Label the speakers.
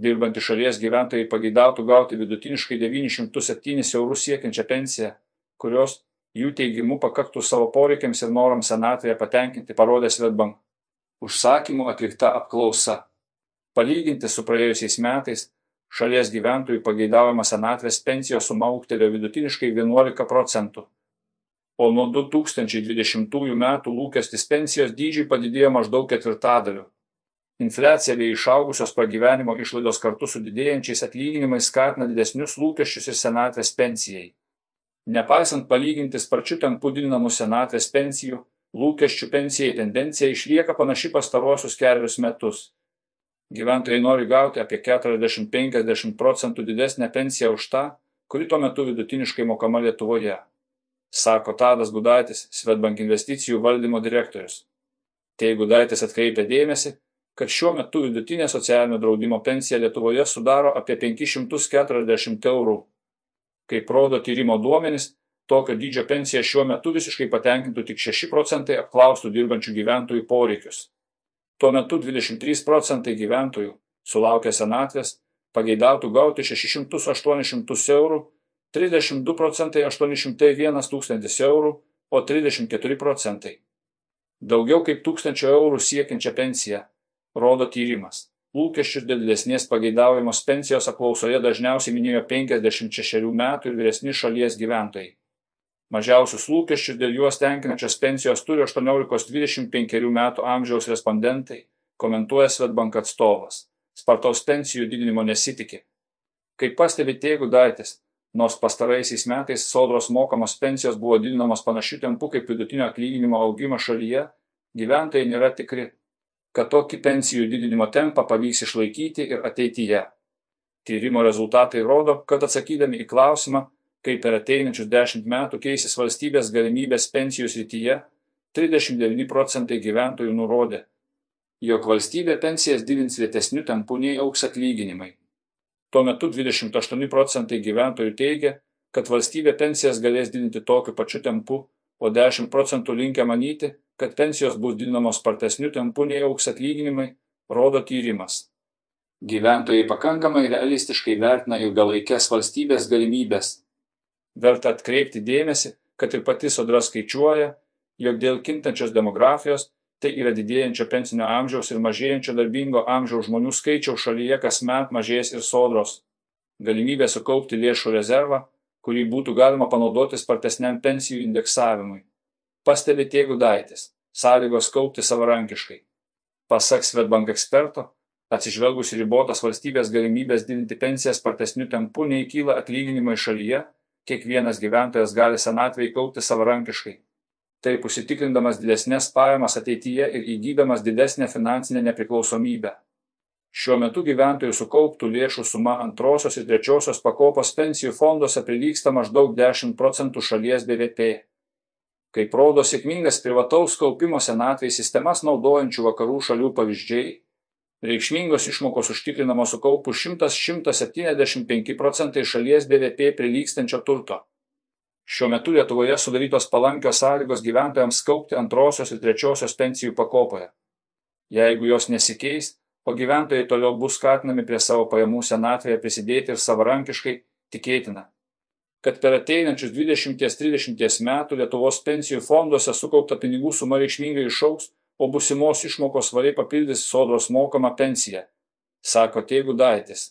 Speaker 1: dirbantys šalies gyventojai pageidautų gauti vidutiniškai 907 eurus siekiančią pensiją, kurios jų teigimu pakaktų savo poreikiams ir norams senatvėje patenkinti, parodė Svetbank. Užsakymų atlikta apklausa. Palyginti su praėjusiais metais, šalies gyventojų pageidaujama senatvės pensijos suma auktelėjo vidutiniškai 11 procentų, o nuo 2020 metų lūkestis pensijos dydžiai padidėjo maždaug ketvirtadaliu. Infliacija bei išaugusios pragyvenimo išlaidos kartu su didėjančiais atlyginimais skatina didesnius lūkesčius ir senatvės pensijai. Nepaisant palyginti sparčių tempų didinamų senatvės pensijų, lūkesčių pensijai tendencija išlieka panaši pastaruosius kelius metus. Gyventojai nori gauti apie 40-50 procentų didesnę pensiją už tą, kuri tuo metu vidutiniškai mokama Lietuvoje, sako Tadas Gudaitis, Svetbank investicijų valdymo direktorius. Tei Gudaitis atkreipia dėmesį, kad šiuo metu vidutinė socialinio draudimo pensija Lietuvoje sudaro apie 540 eurų. Kaip rodo tyrimo duomenys, tokio dydžio pensija šiuo metu visiškai patenkintų tik 6 procentai apklaustų dirbančių gyventojų poreikius. Tuo metu 23 procentai gyventojų sulaukę senatvės pageidautų gauti 600-800 eurų, 32 procentai 801 tūkstantis eurų, o 34 procentai daugiau kaip 1000 eurų siekiančią pensiją rodo tyrimas. Lūkesčius dėl didesnės pageidaujamos pensijos apklausoje dažniausiai minėjo 56 metų ir vyresni šalies gyventojai. Mažiausius lūkesčius dėl juos tenkinančios pensijos turi 18-25 metų amžiaus respondentai, komentuoja Svetbank atstovas. Spartaus pensijų didinimo nesitikė. Kaip pastebi Tėgų Daitis, nors pastaraisiais metais sodros mokamos pensijos buvo didinamos panašių tempų kaip vidutinio atlyginimo augimas šalyje, gyventojai nėra tikri, kad tokį pensijų didinimo tempą pavyks išlaikyti ir ateityje. Tyrimo rezultatai rodo, kad atsakydami į klausimą, kaip per ateinančius dešimt metų keisis valstybės galimybės pensijų srityje, 39 procentai gyventojų nurodė, jog valstybė pensijas didins lėtesniu tempu nei auks atlyginimai. Tuo metu 28 procentai gyventojų teigia, kad valstybė pensijas galės didinti tokiu pačiu tempu, o 10 procentų linkę manyti, kad pensijos bus didinamos spartesniu tempu nei auks atlyginimai, rodo tyrimas. Gyventojai pakankamai realistiškai vertina ilgalaikės valstybės galimybės. Verta atkreipti dėmesį, kad ir pati sodra skaičiuoja, jog dėl kintančios demografijos, tai yra didėjančio pensinio amžiaus ir mažėjančio darbingo amžiaus žmonių skaičiaus šalyje kasmet mažės ir sodros. Galimybė sukaupti lėšų rezervą, kurį būtų galima panaudoti spartesniam pensijų indeksavimui pastebi T. Gudaitis, sąlygos kaupti savarankiškai. Pasak Svetbank eksperto, atsižvelgus ribotas valstybės galimybės didinti pensijas spartesniu tempu nei kyla atlyginimai šalyje, kiekvienas gyventojas gali senatvėje kaupti savarankiškai. Taip užsitikrindamas didesnės pajamas ateityje ir įgydamas didesnę finansinę nepriklausomybę. Šiuo metu gyventojų sukauptų lėšų suma antrosios ir trečiosios pakopos pensijų fonduose prilyksta maždaug 10 procentų šalies BVP kaip rodo sėkmingas privataus kaupimo senatvėje sistemas naudojančių vakarų šalių pavyzdžiai, reikšmingos išmokos užtikrinamos sukaupus 100-175 procentai šalies BVP prilykstančio turto. Šiuo metu Lietuvoje sudarytos palankios sąlygos gyventojams kaupti antrosios ir trečiosios pensijų pakopoje. Jeigu jos nesikeis, o gyventojai toliau bus skatinami prie savo pajamų senatvėje prisidėti ir savarankiškai, tikėtina, kad per ateinančius 20-30 metų Lietuvos pensijų fonduose sukaupta pinigų suma reikšmingai išauks, o busimos išmokos svariai papildys sodros mokamą pensiją, sako Teigų Daitis.